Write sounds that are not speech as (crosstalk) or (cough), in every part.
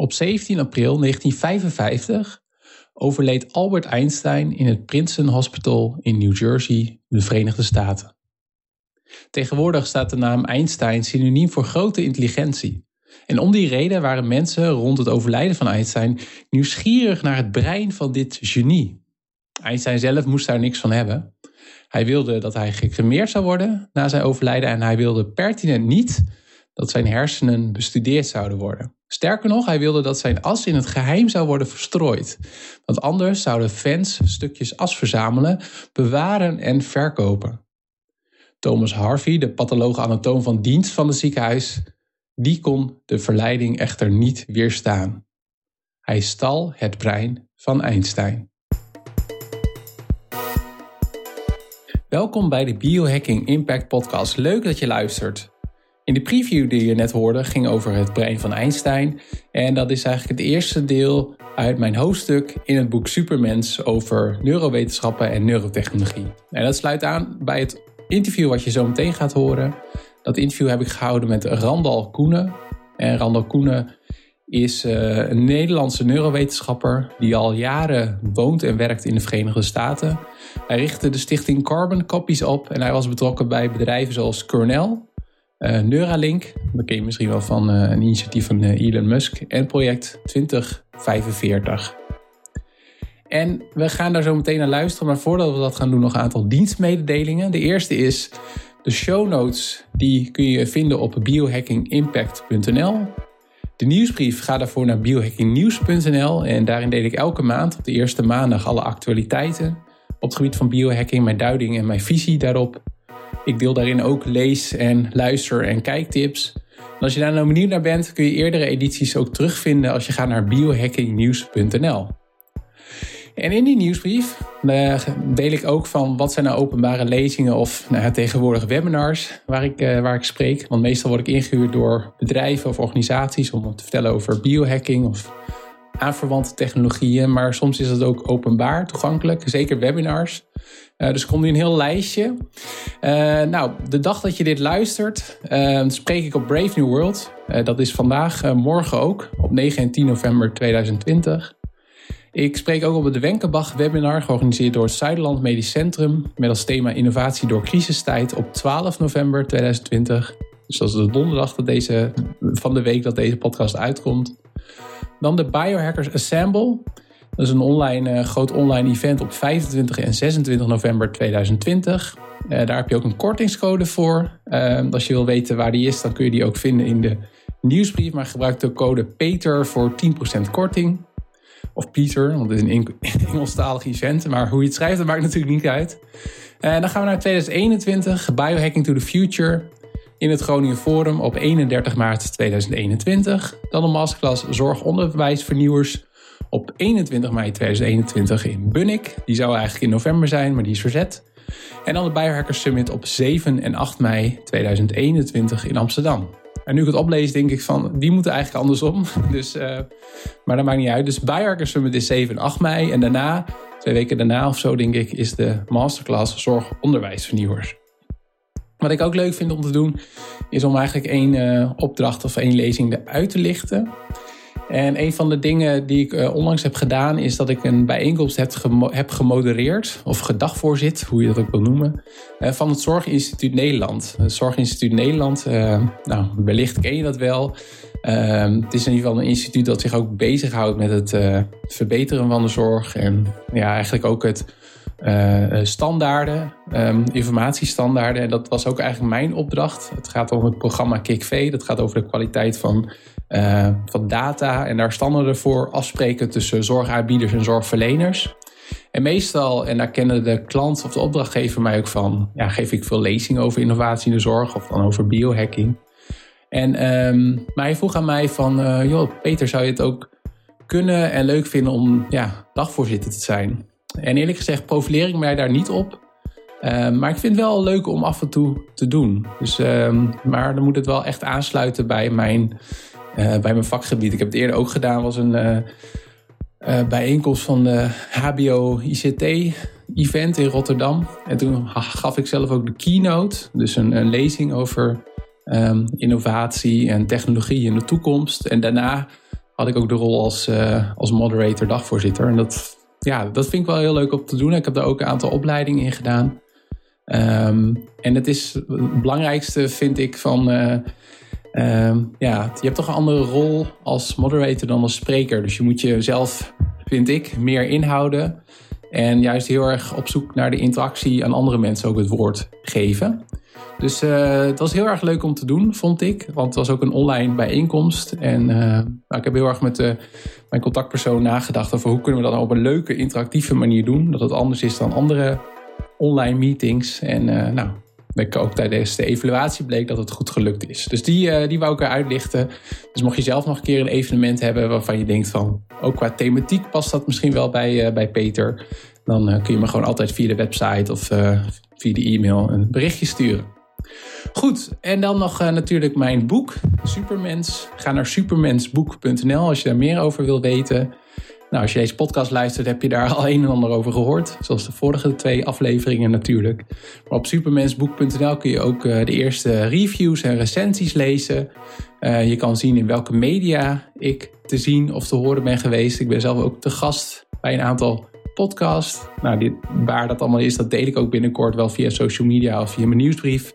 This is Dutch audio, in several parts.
Op 17 april 1955 overleed Albert Einstein in het Princeton Hospital in New Jersey, de Verenigde Staten. Tegenwoordig staat de naam Einstein synoniem voor grote intelligentie. En om die reden waren mensen rond het overlijden van Einstein nieuwsgierig naar het brein van dit genie. Einstein zelf moest daar niks van hebben. Hij wilde dat hij gecremeerd zou worden na zijn overlijden en hij wilde pertinent niet dat zijn hersenen bestudeerd zouden worden. Sterker nog, hij wilde dat zijn as in het geheim zou worden verstrooid. Want anders zouden fans stukjes as verzamelen, bewaren en verkopen. Thomas Harvey, de patholoog-anatoom van dienst van het ziekenhuis, die kon de verleiding echter niet weerstaan. Hij stal het brein van Einstein. Welkom bij de Biohacking Impact Podcast. Leuk dat je luistert. In de preview die je net hoorde ging over het brein van Einstein. En dat is eigenlijk het eerste deel uit mijn hoofdstuk in het boek Supermens over neurowetenschappen en neurotechnologie. En dat sluit aan bij het interview wat je zo meteen gaat horen. Dat interview heb ik gehouden met Randal Koenen. En Randal Koenen is uh, een Nederlandse neurowetenschapper die al jaren woont en werkt in de Verenigde Staten. Hij richtte de stichting Carbon Copies op en hij was betrokken bij bedrijven zoals Cornell, uh, Neuralink, dat ken je misschien wel van uh, een initiatief van Elon Musk, en project 2045. En we gaan daar zo meteen naar luisteren, maar voordat we dat gaan doen nog een aantal dienstmededelingen. De eerste is de show notes, die kun je vinden op biohackingimpact.nl. De nieuwsbrief ga daarvoor naar biohackingnieuws.nl en daarin deel ik elke maand op de eerste maandag alle actualiteiten op het gebied van biohacking, mijn duiding en mijn visie daarop. Ik deel daarin ook lees- en luister- en kijktips. Als je daar nou benieuwd naar bent, kun je eerdere edities ook terugvinden als je gaat naar biohackingnieuws.nl. En in die nieuwsbrief uh, deel ik ook van wat zijn nou openbare lezingen of nou, tegenwoordig webinars waar ik, uh, waar ik spreek. Want meestal word ik ingehuurd door bedrijven of organisaties om te vertellen over biohacking of aanverwante technologieën. Maar soms is het ook openbaar toegankelijk, zeker webinars. Uh, dus komt nu een heel lijstje. nou, de dag dat je dit luistert, spreek ik op Brave New World. dat is vandaag, morgen ook, op 9 en 10 november 2020. Ik spreek ook op het Wenkenbach webinar, georganiseerd door het Zuiderland Medisch Centrum, met als thema Innovatie door crisistijd op 12 november 2020. Dus dat is de donderdag dat deze, van de week dat deze podcast uitkomt. Dan de Biohackers Assemble. Dat is een online, uh, groot online event op 25 en 26 november 2020. Uh, daar heb je ook een kortingscode voor. Uh, als je wil weten waar die is, dan kun je die ook vinden in de nieuwsbrief. Maar gebruik de code PETER voor 10% korting. Of Peter, want het is een (laughs) Engelstalig event. Maar hoe je het schrijft, dat maakt natuurlijk niet uit. Eh, dan gaan we naar 2021, Biohacking to the Future. In het Groningen Forum op 31 maart 2021. Dan een masterclass Zorgonderwijsvernieuwers op 21 mei 2021 in Bunnik. Die zou eigenlijk in november zijn, maar die is verzet. En dan de Biohackers Summit op 7 en 8 mei 2021 in Amsterdam. En nu ik het oplees, denk ik van, die moeten eigenlijk andersom. (laughs) Dus, uh, maar dat maakt niet uit. Dus Biohacker Summit is 7 en 8 mei. En daarna, twee weken daarna of zo, denk ik, is de masterclass Zorg Onderwijsvernieuwers. Wat ik ook leuk vind om te doen, is om eigenlijk één uh, opdracht of één lezing eruit te lichten. En een van de dingen die ik uh, onlangs heb gedaan, is dat ik een bijeenkomst heb, heb gemodereerd, of gedagvoorzit, hoe je dat ook wil noemen, uh, van het Zorginstituut Nederland. Het Zorginstituut Nederland, nou, wellicht ken je dat wel. Ehm, het is in ieder geval een instituut dat zich ook bezighoudt met het verbeteren van de zorg en ja, eigenlijk ook het standaarden, um, informatiestandaarden. En dat was ook eigenlijk mijn opdracht. Het gaat om het programma KIKV, dat gaat over de kwaliteit van uh, van data en daar standaarden voor afspreken tussen zorgaanbieders en zorgverleners. En meestal, en daar kennen de klant of de opdrachtgever mij ook van, ja, geef ik veel lezingen over innovatie in de zorg of dan over biohacking. En, um, maar hij vroeg aan mij van, joh, Peter, zou je het ook kunnen en leuk vinden om ja, dagvoorzitter te zijn? En eerlijk gezegd profileer ik mij daar niet op. Uh, maar ik vind het wel leuk om af en toe te doen. Dus, um, maar dan moet het wel echt aansluiten bij mijn uh, bij mijn vakgebied. Ik heb het eerder ook gedaan, was een uh, uh, bijeenkomst van de HBO-ICT-event in Rotterdam. En toen gaf ik zelf ook de keynote, dus een, lezing over um, innovatie en technologie in de toekomst. En daarna had ik ook de rol als, als moderator dagvoorzitter. En dat, ja, dat vind ik wel heel leuk om te doen. Ik heb daar ook een aantal opleidingen in gedaan. Um, en het is het belangrijkste, vind ik, van. Uh, ja, je hebt toch een andere rol als moderator dan als spreker. Dus je moet jezelf, vind ik, meer inhouden. En juist heel erg op zoek naar de interactie aan andere mensen ook het woord geven. Dus uh, het was heel erg leuk om te doen, vond ik. Want het was ook een online bijeenkomst. En uh, nou, ik heb heel erg met de, mijn contactpersoon nagedacht over hoe kunnen we dat nou op een leuke, interactieve manier doen. Dat het anders is dan andere online meetings. En nou, ook tijdens de evaluatie bleek dat het goed gelukt is. Dus die, die wou ik eruit lichten. Dus mocht je zelf nog een keer een evenement hebben waarvan je denkt van... ook qua thematiek past dat misschien wel bij, bij Peter... dan kun je me gewoon altijd via de website of via de e-mail een berichtje sturen. Goed, en dan nog uh, natuurlijk mijn boek, Supermens. Ga naar supermensboek.nl als je daar meer over wil weten. Nou, als je deze podcast luistert, heb je daar al een en ander over gehoord. Zoals de vorige twee afleveringen natuurlijk. Maar op supermensboek.nl kun je ook de eerste reviews en recensies lezen. Je kan zien in welke media ik te zien of te horen ben geweest. Ik ben zelf ook te gast bij een aantal podcasts. Nou, waar dat allemaal is, dat deel ik ook binnenkort wel via social media of via mijn nieuwsbrief.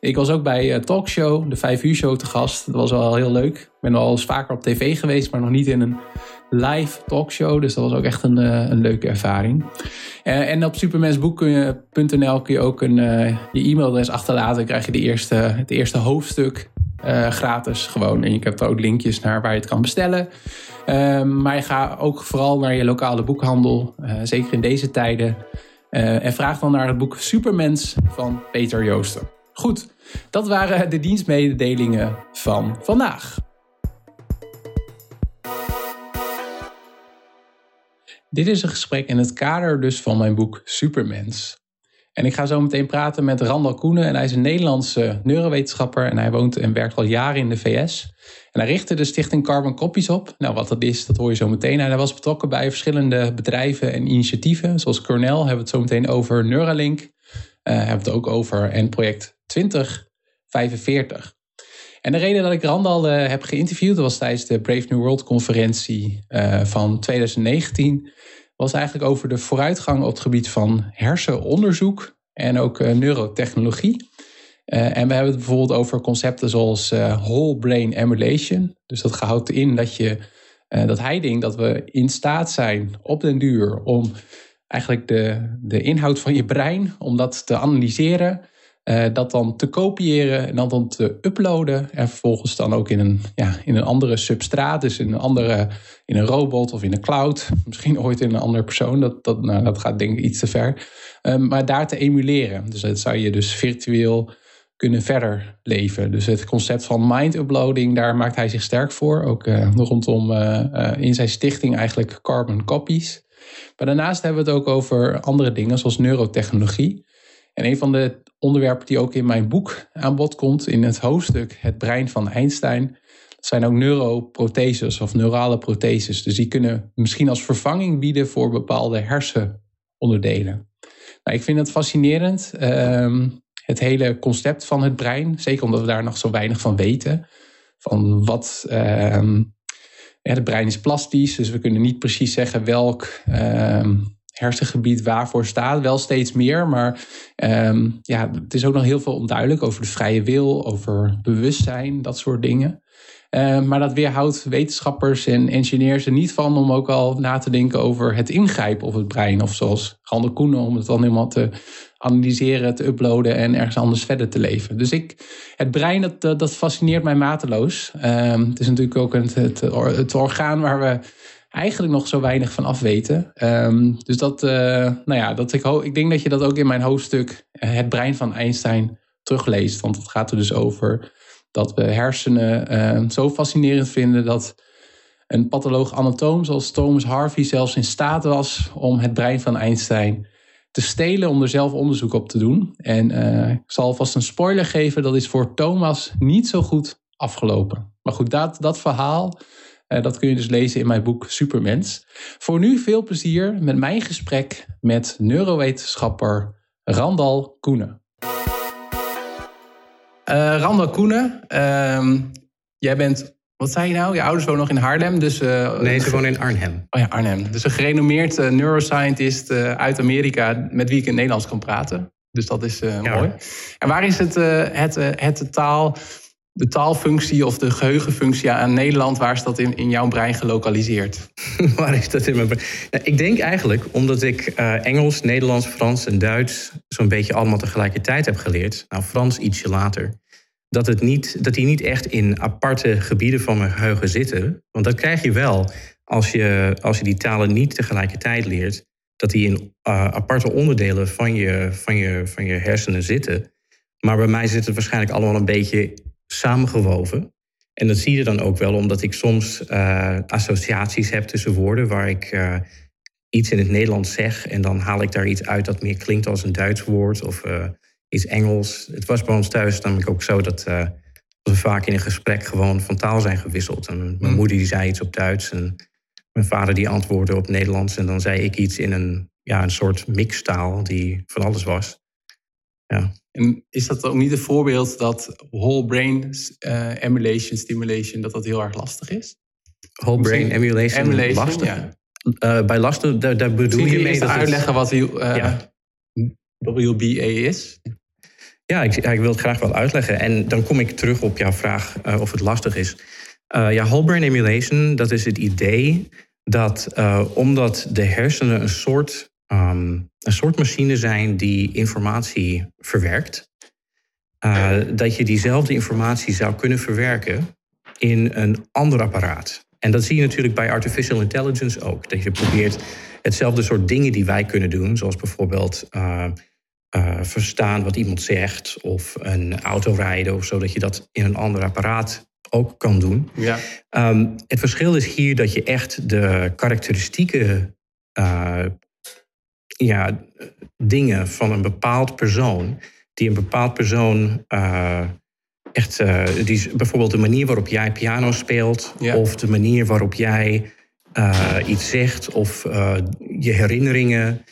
Ik was ook bij uh, Talkshow, de 5 uur show te gast. Dat was wel heel leuk. Ik ben al eens vaker op tv geweest, maar nog niet in een live talkshow. Dus dat was ook echt een, uh, een leuke ervaring. Uh, en op supermensboek.nl kun je ook een, je e-mailadres achterlaten. Dan krijg je de eerste, het eerste hoofdstuk gratis gewoon. En je hebt ook linkjes naar waar je het kan bestellen. maar je gaat ook vooral naar je lokale boekhandel. zeker in deze tijden. en vraag dan naar het boek Supermens van Peter Joosten. Goed, dat waren de dienstmededelingen van vandaag. Dit is een gesprek in het kader dus van mijn boek Supermens. En ik ga zo meteen praten met Randal Koenen. En hij is een Nederlandse neurowetenschapper en hij woont en werkt al jaren in de VS. En hij richtte de stichting Carbon Copies op. Nou, wat dat is, dat hoor je zo meteen. hij was betrokken bij verschillende bedrijven en initiatieven. Zoals Cornell hebben we het zo meteen over Neuralink. Uh, hebben we het ook over en project 2045. En de reden dat ik Randal uh, heb geïnterviewd, was tijdens de Brave New World conferentie uh, van 2019, was eigenlijk over de vooruitgang op het gebied van hersenonderzoek en ook uh, neurotechnologie. en we hebben het bijvoorbeeld over concepten zoals whole brain emulation. Dus dat houdt in dat, je, dat hij denkt dat we in staat zijn op den duur om eigenlijk de, de inhoud van je brein, om dat te analyseren uh, dat dan te kopiëren en dan, dan te uploaden. En vervolgens dan ook in een, ja, in een andere substraat, dus in een andere, in een robot of in een cloud. (laughs) Misschien ooit in een andere persoon. Dat, dat, nou, dat gaat denk ik iets te ver. Um, maar daar te emuleren. Dus dat zou je dus virtueel kunnen verder leven. Dus het concept van mind uploading, daar maakt hij zich sterk voor. Ook uh, rondom uh, in zijn stichting eigenlijk carbon copies. Maar daarnaast hebben we het ook over andere dingen zoals neurotechnologie. En een van de onderwerp die ook in mijn boek aan bod komt, in het hoofdstuk Het brein van Einstein. Zijn ook neuroprotheses of neurale protheses. Dus die kunnen misschien als vervanging bieden voor bepaalde hersenonderdelen. Nou, ik vind het fascinerend, ehm, het hele concept van het brein. Zeker omdat we daar nog zo weinig van weten. Van wat. Uh, het brein is plastisch, dus we kunnen niet precies zeggen welk. Ehm, hersengebied waarvoor staat. Wel steeds meer, maar um, ja, het is ook nog heel veel onduidelijk over de vrije wil, over bewustzijn, dat soort dingen. Uh, maar dat weerhoudt wetenschappers en engineers er niet van om ook al na te denken over het ingrijpen op het brein. Of zoals Randall Koenen, om het dan helemaal te analyseren, te uploaden en ergens anders verder te leven. Dus ik, het brein, dat, dat fascineert mij mateloos. Uh, het is natuurlijk ook het, het orgaan waar we eigenlijk nog zo weinig van af weten. Ehm, dus dat, uh, nou ja, dat ik, ik denk dat je dat ook in mijn hoofdstuk uh, Het brein van Einstein terugleest. Want het gaat er dus over dat we hersenen uh, zo fascinerend vinden dat een patholoog anatoom zoals Thomas Harvey zelfs in staat was om het brein van Einstein te stelen om er zelf onderzoek op te doen. En uh, ik zal alvast een spoiler geven, dat is voor Thomas niet zo goed afgelopen. Maar goed, dat, dat verhaal dat kun je dus lezen in mijn boek Supermens. Voor nu veel plezier met mijn gesprek met neurowetenschapper Randal Koenen. Uh, Randal Koenen, uh, jij bent Wat zei je nou? Je ouders wonen nog in Haarlem, dus... Uh, nee, ze wonen in Arnhem. Oh ja, Arnhem. Dus een gerenommeerd uh, neuroscientist uh, uit Amerika... met wie ik in Nederlands kan praten. Dus dat is ja. mooi. En waar is het, het, het taal de taalfunctie of de geheugenfunctie aan Nederland, waar is dat in, in jouw brein gelokaliseerd? (laughs) waar is dat in mijn brein? Nou, ik denk eigenlijk omdat ik uh, Engels, Nederlands, Frans en Duits zo'n beetje allemaal tegelijkertijd heb geleerd. Nou, Frans ietsje later. Dat, het niet, dat die niet echt in aparte gebieden van mijn geheugen zitten. Want dat krijg je wel als je, als je die talen niet tegelijkertijd leert. Dat die in uh, aparte onderdelen van je, van, je, van je hersenen zitten. Maar bij mij zit het waarschijnlijk allemaal een beetje samengewoven. En dat zie je dan ook wel omdat ik soms uh, associaties heb tussen woorden waar ik uh, iets in het Nederlands zeg en dan haal ik daar iets uit dat meer klinkt als een Duits woord of uh, iets Engels. Het was bij ons thuis namelijk ook zo dat we vaak in een gesprek gewoon van taal zijn gewisseld. En mijn hmm. moeder die zei iets op Duits en mijn vader die antwoordde op Nederlands en dan zei ik iets in een, ja, een soort mixtaal die van alles was. Ja. En is dat ook niet een voorbeeld dat whole brain uh, emulation, stimulation, dat dat heel erg lastig is? Whole brain emulation, emulation lastig? Ja. Uh, bij lastig, daar, daar bedoel je mee dat uitleggen wat uh, ja. WBA is? Ja ik, ik, wil het graag wel uitleggen. En dan kom ik terug op jouw vraag of het lastig is. ja, whole brain emulation, dat is het idee dat omdat de hersenen een soort Ehm, een soort machine zijn die informatie verwerkt. Uh, dat je diezelfde informatie zou kunnen verwerken in een ander apparaat. En dat zie je natuurlijk bij artificial intelligence ook. Dat je probeert hetzelfde soort dingen die wij kunnen doen, zoals bijvoorbeeld uh, uh, verstaan wat iemand zegt of een auto rijden of zo, dat je dat in een ander apparaat ook kan doen. Ja. Um, het verschil is hier dat je echt de karakteristieken ja, dingen van een bepaald persoon, die een bepaald persoon uh, echt, uh, die, bijvoorbeeld de manier waarop jij piano speelt, of de manier waarop jij uh, iets zegt, of je herinneringen,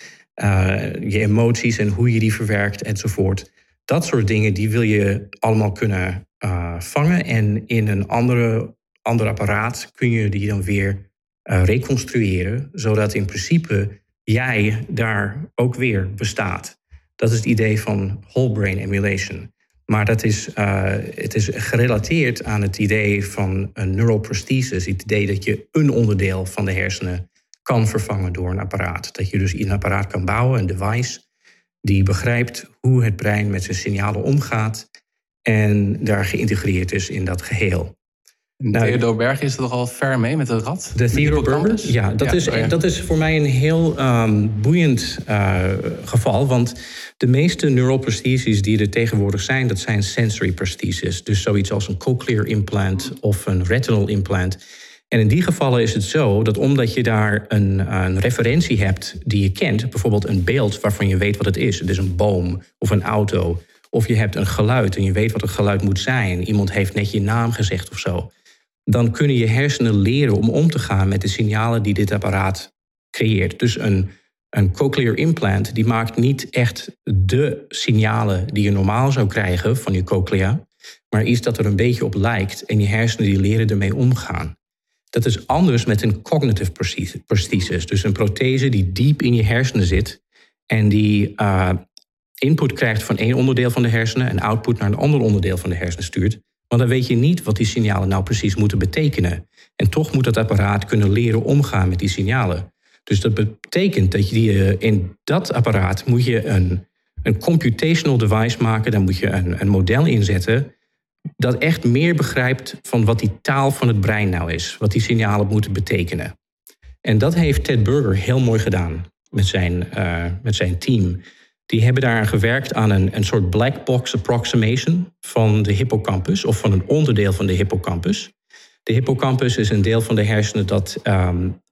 je emoties en hoe je die verwerkt enzovoort. Dat soort dingen, die wil je allemaal kunnen vangen en in een andere, ander apparaat kun je die dan weer reconstrueren, zodat in principe jij daar ook weer bestaat. Dat is het idee van whole brain emulation. Maar dat is, uh, het is gerelateerd aan het idee van een neuroprosthesis. Het idee dat je een onderdeel van de hersenen kan vervangen door een apparaat. Dat je dus een apparaat kan bouwen, een device, die begrijpt hoe het brein met zijn signalen omgaat en daar geïntegreerd is in dat geheel. Nou, Theodor Berg is er toch al ver mee met de rat? De Theodor Berg? Ja, dat, is, dat is voor mij een heel um, boeiend uh, geval. Want de meeste neuroprostheses die er tegenwoordig zijn... dat zijn sensory prostheses. Dus zoiets als een cochlear implant of een retinal implant. En in die gevallen is het zo dat omdat je daar een, een referentie hebt die je kent... bijvoorbeeld een beeld waarvan je weet wat het is. Het is een boom of een auto... Of je hebt een geluid en je weet wat het geluid moet zijn. Iemand heeft net je naam gezegd of zo dan kunnen je hersenen leren om om te gaan met de signalen die dit apparaat creëert. Dus een, een cochlear implant die maakt niet echt de signalen die je normaal zou krijgen van je cochlea, maar iets dat er een beetje op lijkt en je hersenen die leren ermee omgaan. Dat is anders met een cognitive prosthesis, dus een prothese die diep in je hersenen zit en die uh, input krijgt van één onderdeel van de hersenen en output naar een ander onderdeel van de hersenen stuurt. Want dan weet je niet wat die signalen nou precies moeten betekenen. En toch moet het apparaat kunnen leren omgaan met die signalen. Dus dat betekent dat je eh, in dat apparaat moet je een, een computational device maken. Dan moet je een, een model inzetten dat echt meer begrijpt van wat die taal van het brein nou is. Wat die signalen moeten betekenen. En dat heeft Ted Burger heel mooi gedaan met zijn, uh, met zijn team. Die hebben daar gewerkt aan een, een soort black box approximation van de hippocampus of van een onderdeel van de hippocampus. De hippocampus is een deel van de hersenen dat um,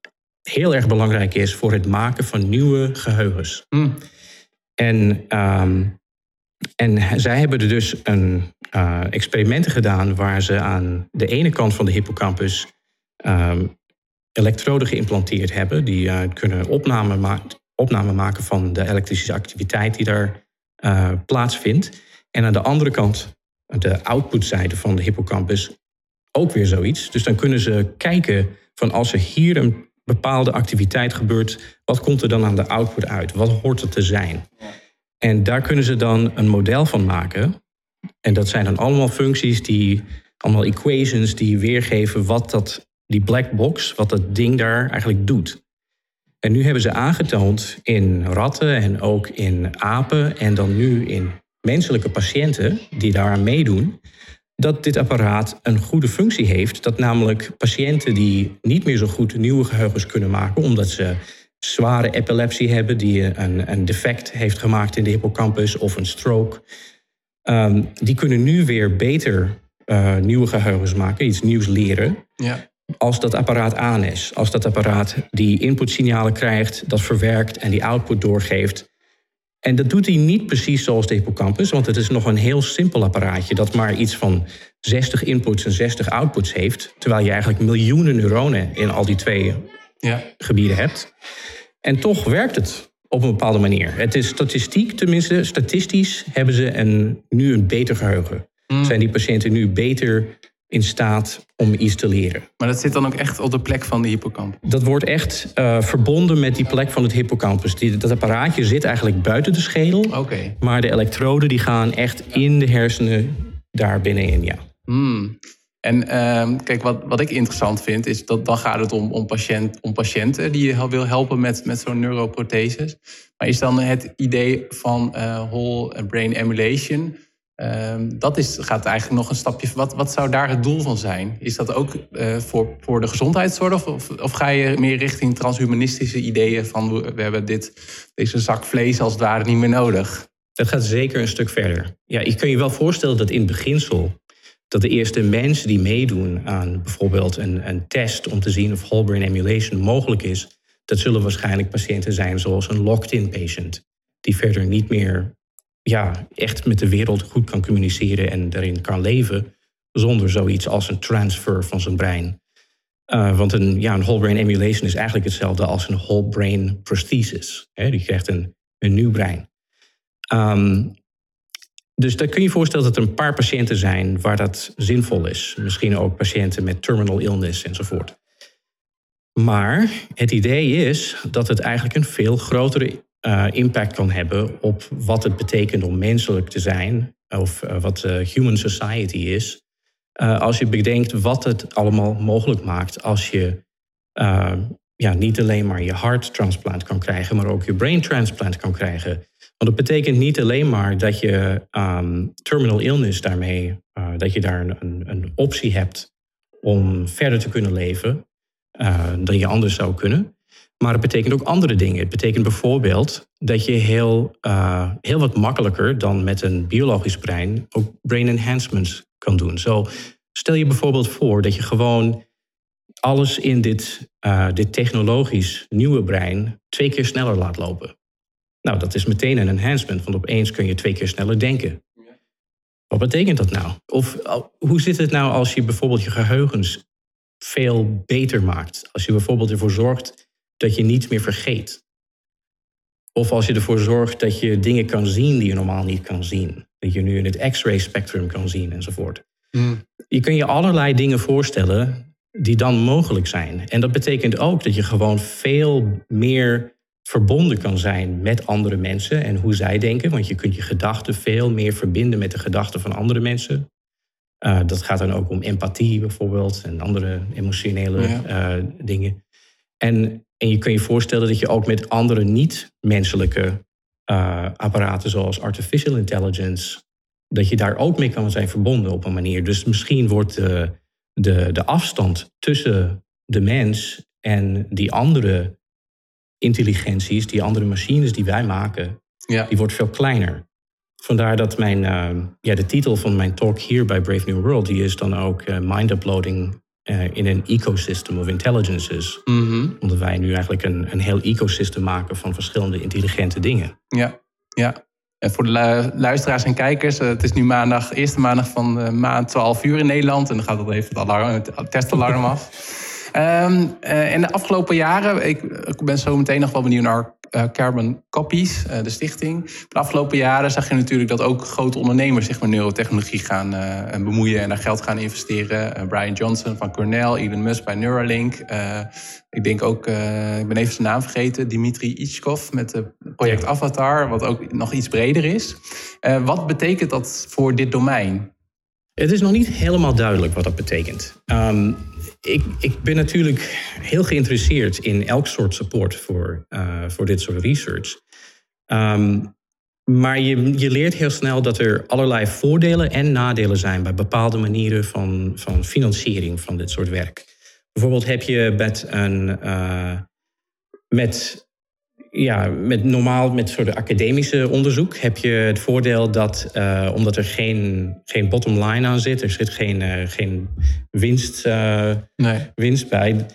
heel erg belangrijk is voor het maken van nieuwe geheugens. Mm. En, um, en zij hebben er dus een uh, experimenten gedaan waar ze aan de ene kant van de hippocampus um, elektroden geïmplanteerd hebben die uh, kunnen opname maken opname maken van de elektrische activiteit die daar uh, plaatsvindt. En aan de andere kant, de outputzijde van de hippocampus, ook weer zoiets. Dus dan kunnen ze kijken van als er hier een bepaalde activiteit gebeurt, wat komt er dan aan de output uit? Wat hoort er te zijn? En daar kunnen ze dan een model van maken. En dat zijn dan allemaal functies die, allemaal equations die weergeven wat dat, die black box, wat dat ding daar eigenlijk doet. En nu hebben ze aangetoond in ratten en ook in apen en dan nu in menselijke patiënten die daaraan meedoen, dat dit apparaat een goede functie heeft. Dat namelijk patiënten die niet meer zo goed nieuwe geheugens kunnen maken, omdat ze zware epilepsie hebben, die een, een defect heeft gemaakt in de hippocampus of een stroke, um, die kunnen nu weer beter uh, nieuwe geheugens maken, iets nieuws leren. Ja. Als dat apparaat aan is, als dat apparaat die inputsignalen krijgt, dat verwerkt en die output doorgeeft. En dat doet hij niet precies zoals de hippocampus, want het is nog een heel simpel apparaatje dat maar iets van 60 inputs en 60 outputs heeft, terwijl je eigenlijk miljoenen neuronen in al die twee ja. gebieden hebt. En toch werkt het op een bepaalde manier. Het is statistiek, tenminste, statistisch hebben ze een, nu een beter geheugen. Hmm. Zijn die patiënten nu beter in staat om iets te leren. Maar dat zit dan ook echt op de plek van de hippocampus? Dat wordt echt uh, verbonden met die plek van het hippocampus. Die, dat apparaatje zit eigenlijk buiten de schedel. Okay. Maar de elektroden die gaan echt in de hersenen daar binnenin, ja. Hmm. En uh, kijk, wat, wat ik interessant vind, is dat dan gaat het om, om, patiënt, om patiënten die je wil helpen met, met zo'n neuroprotheses. Maar is dan het idee van uh, whole brain emulation Ehm, dat is, gaat eigenlijk nog een stapje. Wat, wat zou daar het doel van zijn? Is dat ook uh, voor, voor de gezondheidszorg? Of, of ga je meer richting transhumanistische ideeën van we hebben dit, deze zak vlees als het ware niet meer nodig? Dat gaat zeker een stuk verder. Ja, ik kan je wel voorstellen dat in het beginsel dat de eerste mensen die meedoen aan bijvoorbeeld een, een test om te zien of whole brain emulation mogelijk is, dat zullen waarschijnlijk patiënten zijn zoals een locked-in patient, die verder niet meer ja, echt met de wereld goed kan communiceren en daarin kan leven, zonder zoiets als een transfer van zijn brein. Uh, want een, ja, een whole brain emulation is eigenlijk hetzelfde als een whole brain prosthesis. Hè? Die krijgt een, een nieuw brein. Um, dus daar kun je je voorstellen dat er een paar patiënten zijn waar dat zinvol is. Misschien ook patiënten met terminal illness enzovoort. Maar het idee is dat het eigenlijk een veel grotere uh, impact kan hebben op wat het betekent om menselijk te zijn, of uh, wat uh, human society is. als je bedenkt wat het allemaal mogelijk maakt als je ja, niet alleen maar je harttransplant kan krijgen, maar ook je brain transplant kan krijgen. Want dat betekent niet alleen maar dat je um, terminal illness daarmee, dat je daar een, een, optie hebt om verder te kunnen leven dan je anders zou kunnen. Maar het betekent ook andere dingen. Het betekent bijvoorbeeld dat je heel, uh, heel wat makkelijker dan met een biologisch brein ook brain enhancements kan doen. Zo stel je bijvoorbeeld voor dat je gewoon alles in dit, uh, dit technologisch nieuwe brein twee keer sneller laat lopen. Nou, dat is meteen een enhancement, want opeens kun je twee keer sneller denken. Wat betekent dat nou? Of hoe zit het nou als je bijvoorbeeld je geheugens veel beter maakt? Als je bijvoorbeeld ervoor zorgt dat je niets meer vergeet. Of als je ervoor zorgt dat je dingen kan zien die je normaal niet kan zien. Dat je nu in het X-ray spectrum kan zien enzovoort. Mm. Je kun je allerlei dingen voorstellen die dan mogelijk zijn. En dat betekent ook dat je gewoon veel meer verbonden kan zijn met andere mensen en hoe zij denken. Want je kunt je gedachten veel meer verbinden met de gedachten van andere mensen. Uh, dat gaat dan ook om empathie bijvoorbeeld en andere emotionele uh, dingen. En en je kan je voorstellen dat je ook met andere niet-menselijke uh, apparaten, zoals artificial intelligence, dat je daar ook mee kan zijn verbonden op een manier. Dus misschien wordt de, de, de afstand tussen de mens en die andere intelligenties, die andere machines die wij maken, ja. die wordt veel kleiner. Vandaar dat mijn, uh, ja, de titel van mijn talk hier bij Brave New World, die is dan ook uh, Mind Uploading uh, in een ecosystem of intelligences. Mm Omdat wij nu eigenlijk een, een heel ecosystem maken van verschillende intelligente dingen. Ja, ja. En voor de luisteraars en kijkers, eh, het is nu maandag, eerste maandag van de maand 12 uur in Nederland. En dan gaat het even het, alarm, het testalarm (laughs) af. Um, uh, in de afgelopen jaren, ik, ik, ben zo meteen nog wel benieuwd naar Carbon Copies, de stichting. De afgelopen jaren zag je natuurlijk dat ook grote ondernemers zich met neurotechnologie gaan bemoeien en daar geld gaan investeren. Brian Johnson van Cornell, Elon Musk bij Neuralink. ik denk ook, ik ben even zijn naam vergeten, Dimitri Ichkov met het project Avatar, wat ook nog iets breder is. wat betekent dat voor dit domein? Het is nog niet helemaal duidelijk wat dat betekent. Um, ik, ik, ben natuurlijk heel geïnteresseerd in elk soort support voor, uh, voor dit soort research. Um, maar je, je leert heel snel dat er allerlei voordelen en nadelen zijn bij bepaalde manieren van, van financiering van dit soort werk. Bijvoorbeeld heb je met een. Uh, met ja, met normaal met soort academische onderzoek heb je het voordeel dat, uh, omdat er geen, geen bottom line aan zit, er zit geen, uh, geen winst, uh, nee. winst bij,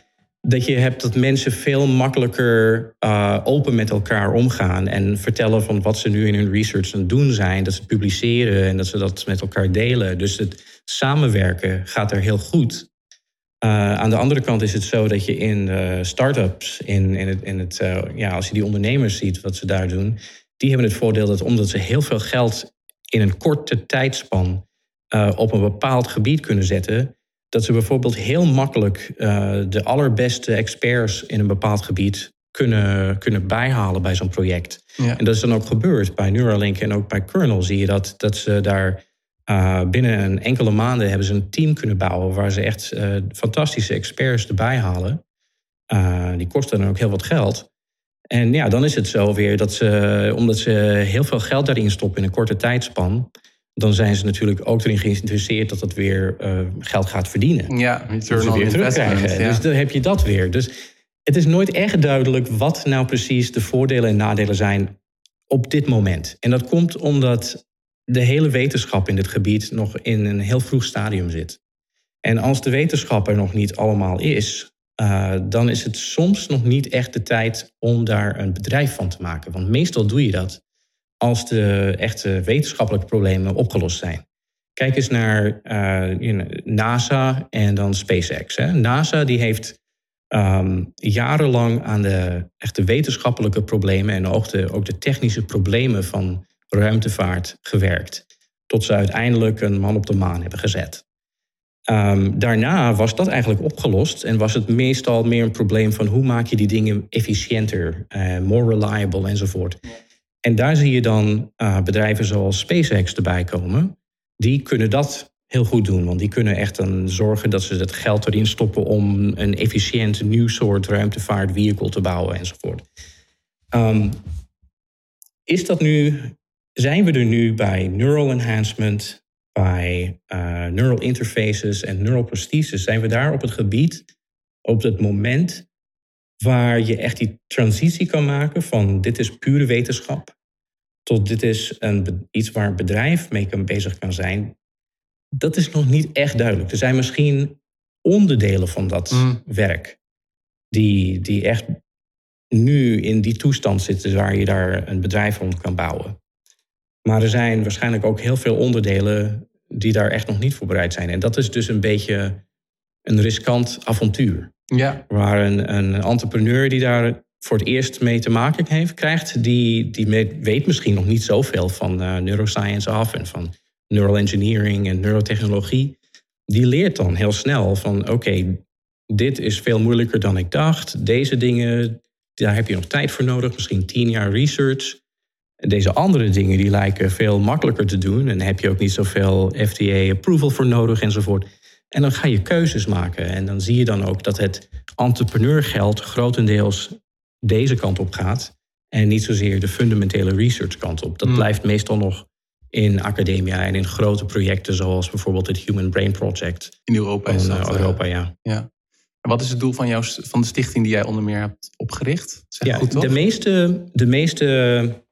dat je hebt dat mensen veel makkelijker open met elkaar omgaan en vertellen van wat ze nu in hun research aan het doen zijn, dat ze publiceren en dat ze dat met elkaar delen. Dus het samenwerken gaat er heel goed. Uh, aan de andere kant is het zo dat je in uh, start-ups, in, in het, in het, uh, ja, als je die ondernemers ziet wat ze daar doen, die hebben het voordeel dat omdat ze heel veel geld in een korte tijdspan op een bepaald gebied kunnen zetten, dat ze bijvoorbeeld heel makkelijk de allerbeste experts in een bepaald gebied kunnen, kunnen bijhalen bij zo'n project. Ja. En dat is dan ook gebeurd bij Neuralink en ook bij Kernel zie je dat, dat ze daar uh, binnen een enkele maanden hebben ze een team kunnen bouwen waar ze echt uh, fantastische experts erbij halen. Uh, die kosten dan ook heel wat geld. En ja, dan is het zo weer dat ze, omdat ze heel veel geld daarin stoppen in een korte tijdspan, dan zijn ze natuurlijk ook erin geïnteresseerd dat dat weer geld gaat verdienen. Ja, return on investment. Ja. Dus dan heb je dat weer. Dus het is nooit echt duidelijk wat nou precies de voordelen en nadelen zijn op dit moment. En dat komt omdat de hele wetenschap in dit gebied nog in een heel vroeg stadium zit. En als de wetenschap er nog niet allemaal is, uh, dan is het soms nog niet echt de tijd om daar een bedrijf van te maken. Want meestal doe je dat als de echte wetenschappelijke problemen opgelost zijn. Kijk eens naar uh, NASA en dan SpaceX. Hè. NASA die heeft um, jarenlang aan de echte wetenschappelijke problemen en ook de technische problemen van ruimtevaart gewerkt. Tot ze uiteindelijk een man op de maan hebben gezet. Um, daarna was dat eigenlijk opgelost en was het meestal meer een probleem van hoe maak je die dingen efficiënter, uh, more reliable enzovoort. En daar zie je dan uh, bedrijven zoals SpaceX erbij komen. Die kunnen dat heel goed doen, want die kunnen echt dan zorgen dat ze het geld erin stoppen om een efficiënt nieuw soort ruimtevaartvehicle te bouwen enzovoort. Um, is dat nu zijn we er nu bij neural enhancement, bij uh, neural interfaces en neural prostheses, zijn we daar op het gebied, op het moment waar je echt die transitie kan maken van dit is pure wetenschap tot dit is een, iets waar een bedrijf mee kan, bezig kan zijn, dat is nog niet echt duidelijk. Er zijn misschien onderdelen van dat mm. werk die, die echt nu in die toestand zitten waar je daar een bedrijf rond kan bouwen. Maar er zijn waarschijnlijk ook heel veel onderdelen die daar echt nog niet voor bereid zijn. En dat is dus een beetje een riskant avontuur. Ja. Waar een, een entrepreneur die daar voor het eerst mee te maken heeft, krijgt, die, die weet misschien nog niet zoveel van uh, neuroscience af en van neural engineering en neurotechnologie. Die leert dan heel snel van oké, dit is veel moeilijker dan ik dacht. Deze dingen, daar heb je nog tijd voor nodig, misschien tien jaar research. Deze andere dingen die lijken veel makkelijker te doen. En heb je ook niet zoveel FDA-approval voor nodig enzovoort. En dan ga je keuzes maken. En dan zie je dan ook dat het entrepreneurgeld grotendeels deze kant op gaat. En niet zozeer de fundamentele research kant op. Dat hmm. blijft meestal nog in academia en in grote projecten zoals bijvoorbeeld het Human Brain Project. In Europa is dat. Europa, ja. ja. En wat is het doel van, jou, van de stichting die jij onder meer hebt opgericht? Zeg ja, goed, de meeste, de meeste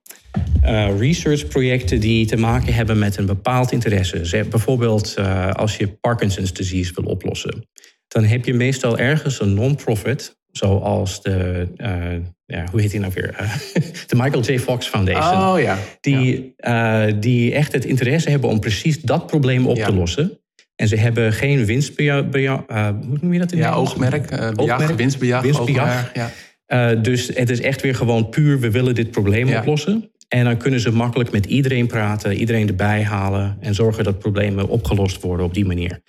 uh, researchprojecten die te maken hebben met een bepaald interesse. Bijvoorbeeld uh, als je Parkinson's disease wil oplossen. Dan heb je meestal ergens een non-profit, zoals de, uh, ja, hoe heet die nou weer? (laughs) de Michael J. Fox Foundation. Oh ja. Die, ja. die echt het interesse hebben om precies dat probleem op te lossen. En ze hebben geen winstbejag, hoe noem je dat in Ja, oogmerk, uh, oogmerk winstbejag. winstbejag. ja. Uh, dus het is echt weer gewoon puur, we willen dit probleem oplossen. En dan kunnen ze makkelijk met iedereen praten, iedereen erbij halen en zorgen dat problemen opgelost worden op die manier.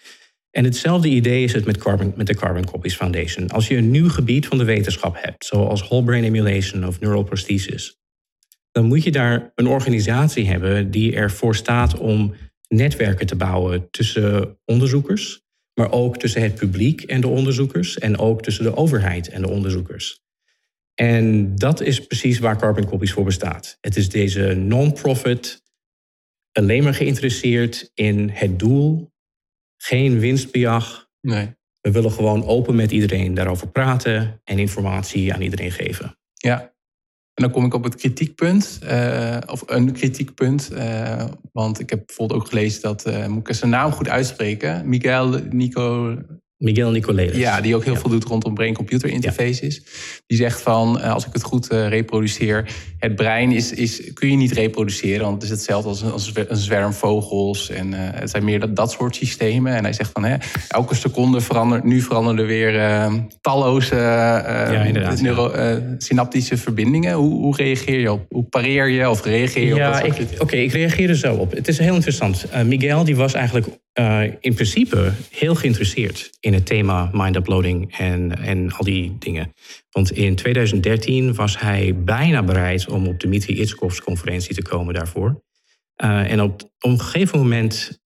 En hetzelfde idee is het met, carbon, met de Carbon Copies Foundation. Als je een nieuw gebied van de wetenschap hebt, zoals whole brain emulation of neural prosthesis, dan moet je daar een organisatie hebben die ervoor staat om netwerken te bouwen tussen onderzoekers, maar ook tussen het publiek en de onderzoekers en ook tussen de overheid en de onderzoekers. En dat is precies waar Carbon Copies voor bestaat. Het is deze non-profit, alleen maar geïnteresseerd in het doel, geen winstbejag. Nee. We willen gewoon open met iedereen daarover praten en informatie aan iedereen geven. Ja, en dan kom ik op het kritiekpunt, uh, of een kritiekpunt. Uh, want ik heb bijvoorbeeld ook gelezen dat, uh, moet ik zijn naam goed uitspreken, Miguel Nico Miguel Nicoleles. Ja, die ook heel veel doet rondom brain-computer interfaces. Die zegt van, eh, als ik het goed uh, reproduceer, het brein is, is, kun je niet reproduceren, want het is hetzelfde als een, als een zwerm vogels. En uh, het zijn meer dat, dat soort systemen. En hij zegt van, hè, elke seconde verandert, nu veranderen er weer uh, talloze ja, neuro, synaptische verbindingen. Hoe, hoe, reageer je op? Hoe pareer je of reageer je ja, op? Oké, ik reageer er zo op. Het is heel interessant. Miguel die was eigenlijk in principe heel geïnteresseerd in het thema mind uploading en, en al die dingen. Want in 2013 was hij bijna bereid om op Dmitri Itskovs conferentie te komen daarvoor. Uh, en op, op, een gegeven moment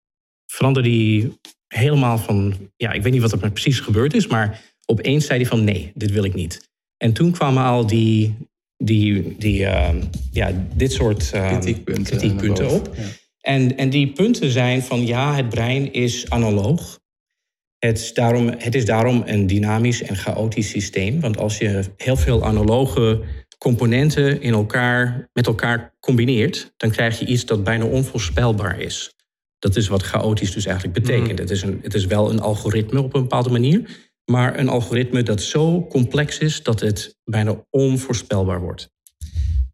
veranderde hij helemaal van... Ja, ik weet niet wat er precies gebeurd is, maar opeens zei hij van nee, dit wil ik niet. En toen kwamen al die, die, die uh, ja, dit soort kritiekpunten, kritiekpunten op. Ja. En, en die punten zijn van ja, het brein is analoog. Het is, daarom, het is daarom een dynamisch en chaotisch systeem. Want als je heel veel analoge componenten in elkaar, met elkaar combineert, dan krijg je iets dat bijna onvoorspelbaar is. Dat is wat chaotisch dus eigenlijk betekent. Mm. Het, is een, het is wel een algoritme op een bepaalde manier, maar een algoritme dat zo complex is dat het bijna onvoorspelbaar wordt.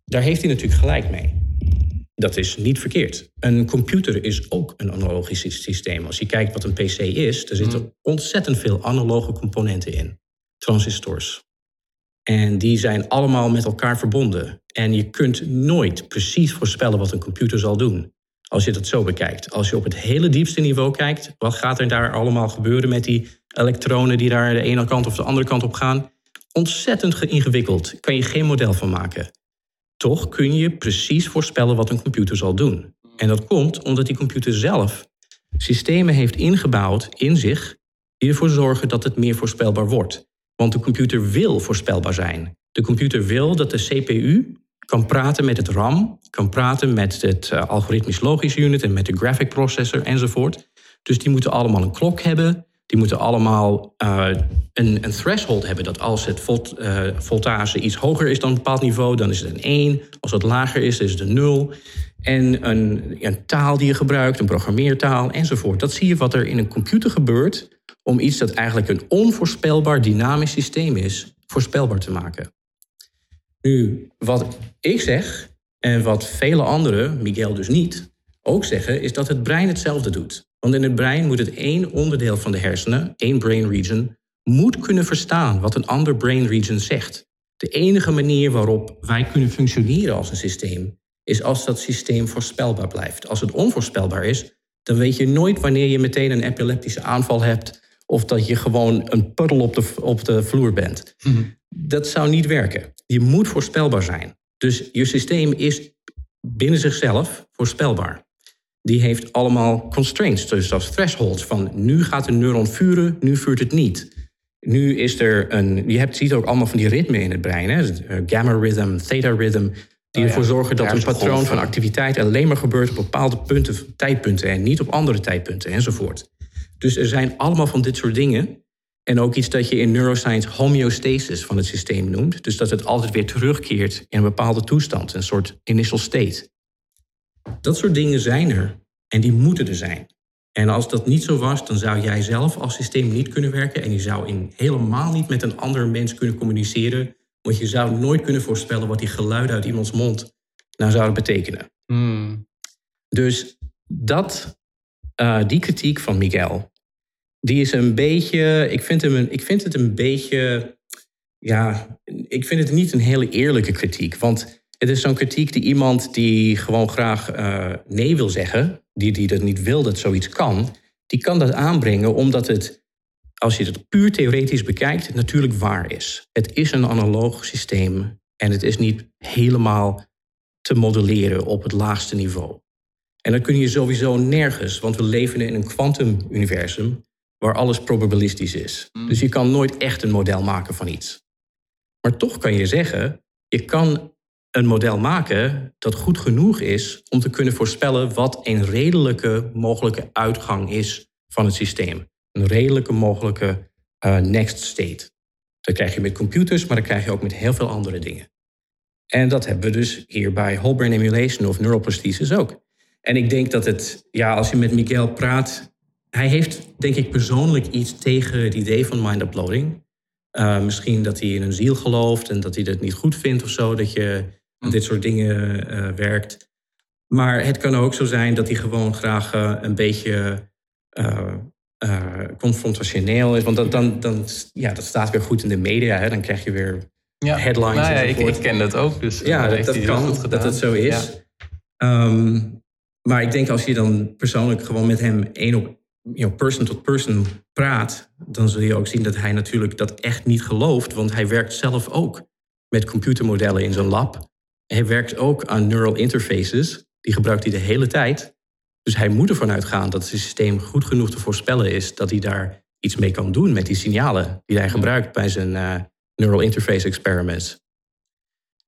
Daar heeft hij natuurlijk gelijk mee. Dat is niet verkeerd. Een computer is ook een analogisch systeem. Als je kijkt wat een PC is, er zitten mm. ontzettend veel analoge componenten in. Transistors. En die zijn allemaal met elkaar verbonden. En je kunt nooit precies voorspellen wat een computer zal doen. Als je dat zo bekijkt. Als je op het hele diepste niveau kijkt, wat gaat er daar allemaal gebeuren met die elektronen die daar de ene kant of de andere kant op gaan? Ontzettend ingewikkeld. Kan je geen model van maken. Toch kun je precies voorspellen wat een computer zal doen. En dat komt omdat die computer zelf systemen heeft ingebouwd in zich die ervoor zorgen dat het meer voorspelbaar wordt. Want de computer wil voorspelbaar zijn. De computer wil dat de CPU kan praten met het RAM, kan praten met het uh, algoritmisch logisch unit en met de graphic processor enzovoort. Dus die moeten allemaal een klok hebben, die moeten allemaal uh, een, een, threshold hebben. Dat als het volt, uh, voltage iets hoger is dan een bepaald niveau, dan is het een 1. Als het lager is, is het een 0. En een, een taal die je gebruikt, een programmeertaal enzovoort. Dat zie je wat er in een computer gebeurt om iets dat eigenlijk een onvoorspelbaar dynamisch systeem is, voorspelbaar te maken. Nu, wat ik zeg en wat vele anderen, Miguel dus niet, ook zeggen, is dat het brein hetzelfde doet. Want in het brein moet het één onderdeel van de hersenen, één brain region, moet kunnen verstaan wat een ander brain region zegt. De enige manier waarop wij kunnen functioneren als een systeem is als dat systeem voorspelbaar blijft. Als het onvoorspelbaar is, dan weet je nooit wanneer je meteen een epileptische aanval hebt of dat je gewoon een puddel op de, op de vloer bent. Mhm. Dat zou niet werken. Je moet voorspelbaar zijn. Dus je systeem is binnen zichzelf voorspelbaar die heeft allemaal constraints, dus als thresholds van nu gaat een neuron vuren, nu vuurt het niet. Nu is er een, je hebt, ziet ook allemaal van die ritmen in het brein, hè? Eh, gamma rhythm, theta rhythm, die oh ervoor zorgen dat een patroon van activiteit alleen maar gebeurt op bepaalde punten, tijdpunten en niet op andere tijdpunten enzovoort. Dus er zijn allemaal van dit soort dingen. En ook iets dat je in neuroscience homeostasis van het systeem noemt. Dus dat het altijd weer terugkeert in een bepaalde toestand, een soort initial state. Dat soort dingen zijn er en die moeten er zijn. En als dat niet zo was, dan zou jij zelf als systeem niet kunnen werken en je zou in helemaal niet met een ander mens kunnen communiceren, want je zou nooit kunnen voorspellen wat die geluiden uit iemands mond nou zouden betekenen. Hmm. Dus dat, uh, die kritiek van Miguel, die is een beetje, ik vind, hem een, ik vind het een beetje ja, ik vind het niet een hele eerlijke kritiek. Want het is zo'n kritiek die iemand die gewoon graag uh, nee wil zeggen, die, die dat niet wil dat zoiets kan, die kan dat aanbrengen omdat het, als je het puur theoretisch bekijkt, natuurlijk waar is. Het is een analoog systeem en het is niet helemaal te modelleren op het laagste niveau. En dat kun je sowieso nergens, want we leven in een kwantumuniversum waar alles probabilistisch is. Mm. Dus je kan nooit echt een model maken van iets. Maar toch kan je zeggen, je kan een model maken dat goed genoeg is om te kunnen voorspellen wat een redelijke mogelijke uitgang is van het systeem. Een redelijke mogelijke uh, next state. Dat krijg je met computers, maar dat krijg je ook met heel veel andere dingen. En dat hebben we dus hier bij whole brain emulation of neural prosthesis ook. En ik denk dat het, ja, als je met Miguel praat, hij heeft denk ik persoonlijk iets tegen het idee van mind uploading. Uh, misschien dat hij in een ziel gelooft en dat hij dat niet goed vindt of zo, dat je. Dit soort dingen uh, werkt. Maar het kan ook zo zijn dat hij gewoon graag uh, een beetje confrontationeel is. Want dan, dan, dan, ja, dat staat weer goed in de media. Hè? Dan krijg je weer ja. headlines. Nou ja, ik, ik, ken dat ook. Dus ja, dat, dat kan, dat het zo is. Ja. Um, maar ik denk als je dan persoonlijk gewoon met hem één op you know, person tot person praat, dan zul je ook zien dat hij natuurlijk dat echt niet gelooft, want hij werkt zelf ook met computermodellen in zijn lab. Hij werkt ook aan neural interfaces, die gebruikt hij de hele tijd. Dus hij moet ervan uitgaan dat het systeem goed genoeg te voorspellen is dat hij daar iets mee kan doen met die signalen die hij gebruikt bij zijn uh, neural interface experiments.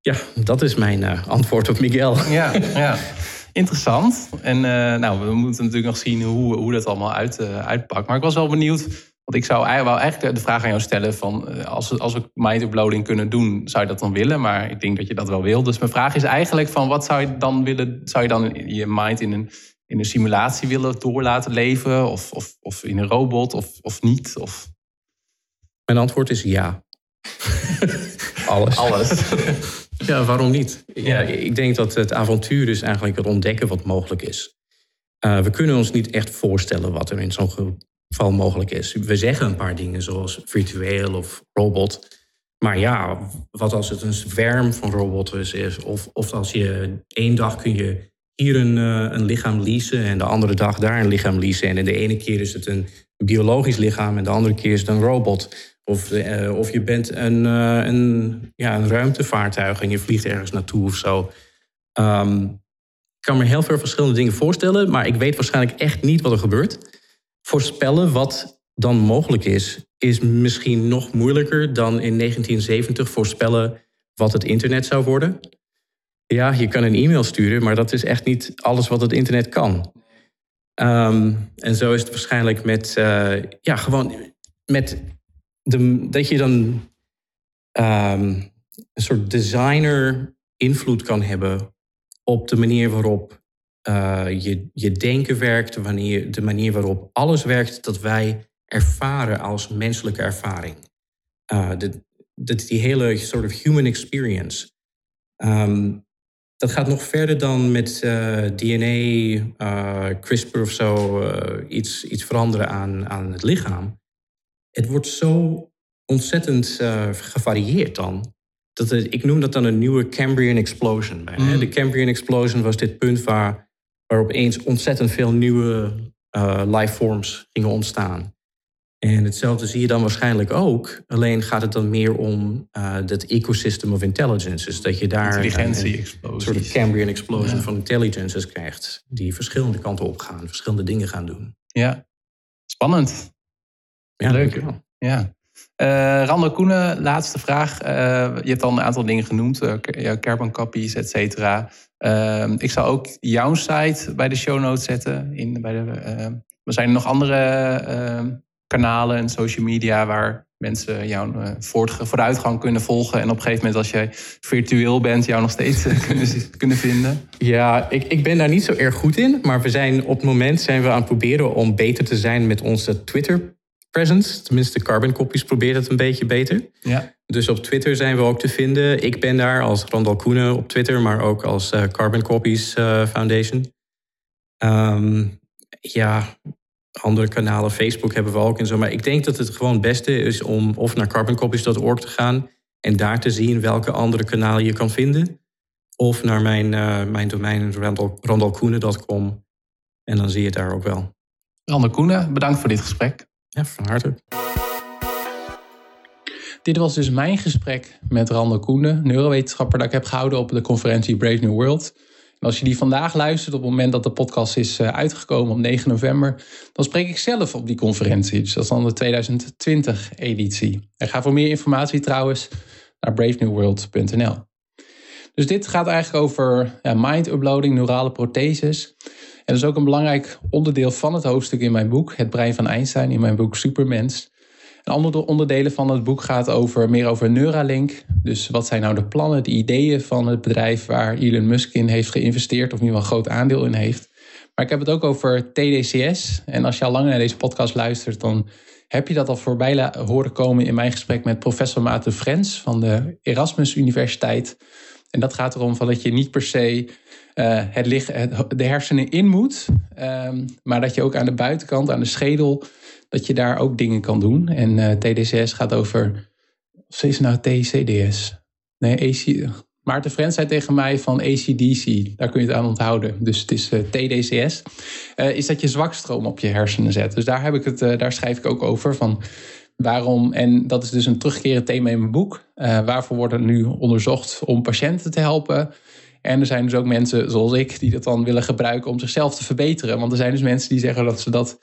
Ja, dat is mijn uh, antwoord op Miguel. Ja, ja. (laughs) Interessant. En uh, nou, we moeten natuurlijk nog zien hoe, hoe dat allemaal uit, uitpakt. Maar ik was wel benieuwd, want ik zou eigenlijk de vraag aan jou stellen van... Uh, als, als we mind uploading kunnen doen, zou je dat dan willen? Maar ik denk dat je dat wel wil. Dus mijn vraag is eigenlijk van wat zou je dan willen... Zou je dan je mind in een, in een simulatie willen door laten leven? Of, of, of in een robot of, of niet? Of... Mijn antwoord is ja. (laughs) Alles. Alles. (laughs) Ja, waarom niet? Ja, ik denk dat het avontuur is eigenlijk het ontdekken wat mogelijk is. Uh, we kunnen ons niet echt voorstellen wat er in zo'n geval mogelijk is. We zeggen een paar dingen zoals virtueel of robot. Maar ja, wat als het een zwerm van robots is? Of, of als je één dag kun je hier een, uh, een lichaam leasen en de andere dag daar een lichaam leasen. En in de ene keer is het een biologisch lichaam en de andere keer is het een robot. Of, uh, of je bent een, uh, een, ja, een ruimtevaartuig en je vliegt ergens naartoe of zo. Um, ik kan me heel veel verschillende dingen voorstellen, maar ik weet waarschijnlijk echt niet wat er gebeurt. Voorspellen wat dan mogelijk is, is misschien nog moeilijker dan in 1970 voorspellen wat het internet zou worden. Ja, je kan een e-mail sturen, maar dat is echt niet alles wat het internet kan. Um, en zo is het waarschijnlijk met, uh, ja, gewoon met de, dat je dan um, een soort designer invloed kan hebben op de manier waarop uh, je, je denken werkt, wanneer, de manier waarop alles werkt dat wij ervaren als menselijke ervaring. Uh, de, de, die hele soort of human experience. Um, dat gaat nog verder dan met uh, DNA, CRISPR of zo, iets, iets veranderen aan, aan het lichaam het wordt zo ontzettend gevarieerd dan. Dat het, ik noem dat dan een nieuwe Cambrian explosion. Mm. De Cambrian explosion was dit punt waar, waar opeens ontzettend veel nieuwe uh, lifeforms gingen ontstaan. En hetzelfde zie je dan waarschijnlijk ook. Alleen gaat het dan meer om uh, dat ecosystem of intelligence. Dus dat je daar een, een soort Cambrian explosion van intelligences krijgt. Die verschillende kanten op gaan, verschillende dingen gaan doen. Ja, spannend. Ja, leuk. Ja. Uh, Randall Koenen, laatste vraag. Uh, je hebt al een aantal dingen genoemd, uh, carbon copies, et cetera. Ik zal ook jouw site bij de show notes zetten. In, bij de, er zijn nog andere kanalen en social media waar mensen jouw vooruitgang kunnen volgen. En op een gegeven moment, als jij virtueel bent, jou nog steeds kunnen, kunnen vinden. Ja, ik, ik ben daar niet zo erg goed in. Maar we zijn op het moment zijn we aan het proberen om beter te zijn met onze Twitter presence. Tenminste, Carbon Copies probeert het een beetje beter. Ja. Dus op Twitter zijn we ook te vinden. Ik ben daar als Randall Koenen op Twitter, maar ook als uh, Carbon Copies uh, Foundation. Um, ja, andere kanalen, Facebook hebben we ook en zo. Maar ik denk dat het gewoon het beste is om of naar carboncopies.org te gaan. En daar te zien welke andere kanalen je kan vinden. Of naar mijn, uh, mijn domein randalkoenen.com. En dan zie je het daar ook wel. Randal Koenen, bedankt voor dit gesprek. Ja, van harte. Dit was dus mijn gesprek met Randall Koenen, neurowetenschapper dat ik heb gehouden op de conferentie Brave New World. En als je die vandaag luistert, op het moment dat de podcast is eh, uitgekomen op 9 november, dan spreek ik zelf op die conferentie. Dus dat is dan de 2020-editie. En ga voor meer informatie trouwens naar bravenewworld.nl. Dus dit gaat eigenlijk over ja, mind uploading, neurale protheses. En dat is ook een belangrijk onderdeel van het hoofdstuk in mijn boek, Het brein van Einstein, in mijn boek Supermens. Een andere onderdelen van het boek gaat over, meer over Neuralink. Dus wat zijn nou de plannen, de ideeën van het bedrijf waar Elon Musk in heeft geïnvesteerd, of ieder geval een groot aandeel in heeft. Maar ik heb het ook over TDCS. En als je al langer naar deze podcast luistert, dan heb je dat al voorbij horen komen in mijn gesprek met professor Maarten Frens van de Erasmus Universiteit. En dat gaat erom van dat je niet per se uh, het, de hersenen in moet, um, maar dat je ook aan de buitenkant, aan de schedel, dat je daar ook dingen kan doen. En uh, eh, TDCS gaat over. Of is het nou TCDS? Nee, AC. Maarten Frens zei tegen mij van ACDC, daar kun je het aan onthouden. Dus het is eh, TDCS. Is dat je zwakstroom op je hersenen zet. Dus daar, heb ik het, daar schrijf ik ook over. Van waarom, en dat is dus een terugkerend thema in mijn boek. waarvoor wordt er nu onderzocht om patiënten te helpen? En er zijn dus ook mensen zoals ik die dat dan willen gebruiken om zichzelf te verbeteren. Want er zijn dus mensen die zeggen dat ze dat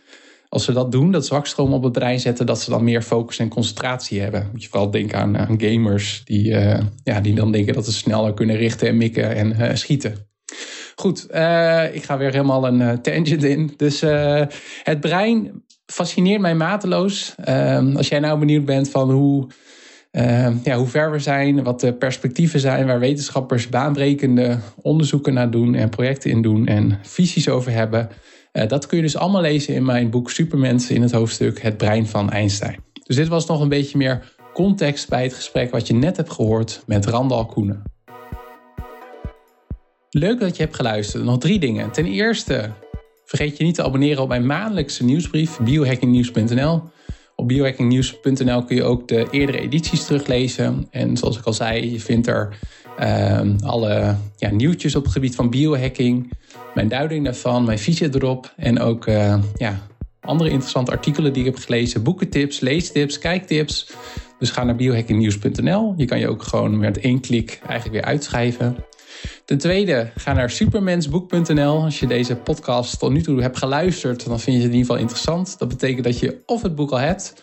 als ze dat doen, dat zwakstroom op het brein zetten, dat ze dan meer focus en concentratie hebben. Moet je vooral denken aan, aan gamers die, uh, ja, die dan denken dat ze sneller kunnen richten en mikken en uh, schieten. Goed, uh, ik ga weer helemaal een tangent in. Dus het brein fascineert mij mateloos. Ehm, als jij nou benieuwd bent van hoe, ja, hoe ver we zijn, wat de perspectieven zijn, waar wetenschappers baanbrekende onderzoeken naar doen en projecten in doen en visies over hebben uh, dat kun je dus allemaal lezen in mijn boek Supermensen in het hoofdstuk Het brein van Einstein. Dus dit was nog een beetje meer context bij het gesprek wat je net hebt gehoord met Randal Koenen. Leuk dat je hebt geluisterd. Nog drie dingen. Ten eerste, vergeet je niet te abonneren op mijn maandelijkse nieuwsbrief biohackingnieuws.nl. Op biohackingnieuws.nl kun je ook de eerdere edities teruglezen. En zoals ik al zei, je vindt er uh, alle ja, nieuwtjes op het gebied van biohacking, mijn duiding daarvan, mijn visie erop en ook uh, ja, andere interessante artikelen die ik heb gelezen, boekentips, leestips, kijktips. Dus ga naar biohackingnieuws.nl. Je kan je ook gewoon met één klik eigenlijk weer uitschrijven. Ten tweede, ga naar supermensboek.nl. Als je deze podcast tot nu toe hebt geluisterd, dan vind je het in ieder geval interessant. Dat betekent dat je of het boek al hebt,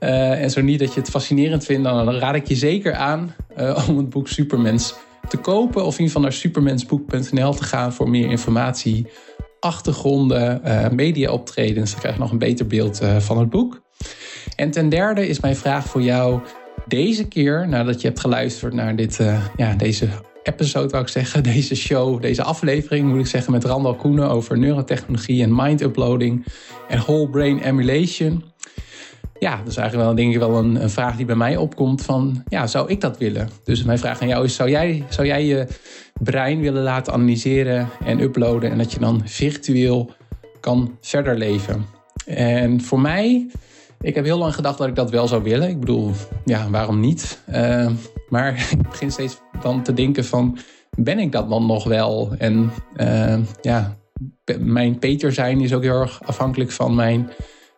uh, en zo niet dat je het fascinerend vindt, dan raad ik je zeker aan uh, om het boek Supermens te kopen. Of in ieder geval naar supermensboek.nl te gaan voor meer informatie, achtergronden, uh, media-optredens. Dan krijg je nog een beter beeld van het boek. En ten derde is mijn vraag voor jou deze keer, nadat je hebt geluisterd naar dit, ja, deze episode, wou ik zeggen, (laughs) deze show, deze aflevering, moet ik zeggen, met Randal Koenen over neurotechnologie en mind uploading en whole brain emulation. Ja, dat is eigenlijk wel, denk ik, wel een, een, vraag die bij mij opkomt van, ja, zou ik dat willen? Dus mijn vraag aan jou is, zou jij, zou jij je brein willen laten analyseren en uploaden en dat je dan virtueel kan verder leven? En voor mij, ik heb heel lang gedacht dat ik dat wel zou willen. Ik bedoel, ja, waarom niet? Uh, maar (laughs) ik begin steeds dan te denken van, ben ik dat dan nog wel? En uh, ja, mijn Peter zijn is ook heel erg afhankelijk van mijn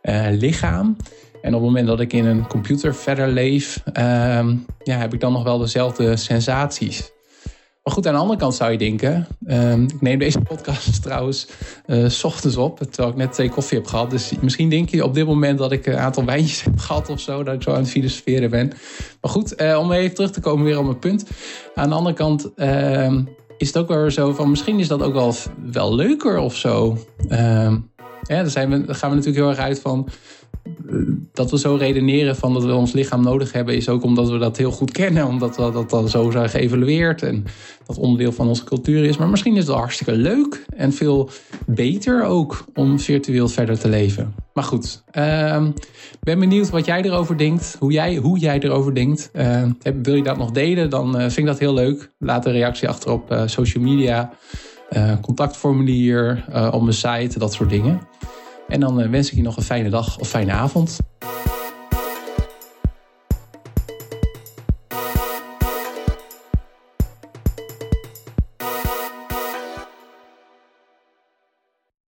uh, lichaam. En op het moment dat ik in een computer verder leef, ehm, ja, heb ik dan nog wel dezelfde sensaties. Maar goed, aan de andere kant zou je denken. Ehm, ik neem deze podcast (laughs) trouwens uh, s ochtends op, terwijl ik net twee koffie heb gehad. Dus misschien denk je op dit moment dat ik een aantal (laughs) wijntjes heb gehad of zo, dat ik zo aan het filosoferen ben. Maar goed, uh, om even terug te komen weer op mijn punt. Aan de andere kant uh, is het ook wel zo van misschien is dat ook wel, wel leuker of zo. ja, dan, zijn we, dan gaan we natuurlijk heel erg uit van dat we zo redeneren van dat we ons lichaam nodig hebben, is ook omdat we dat heel goed kennen, omdat we dat dan zo zijn geëvalueerd en dat onderdeel van onze cultuur is. Maar misschien is het hartstikke leuk en veel beter ook om virtueel verder te leven. Maar goed, uh, ben benieuwd wat jij erover denkt, hoe jij, hoe jij erover denkt. Uh, wil je dat nog delen, dan uh, vind ik dat heel leuk. Laat een reactie achter op uh, social media, contactformulier op mijn site, dat soort dingen. En dan eh, wens ik je nog een fijne dag of fijne avond.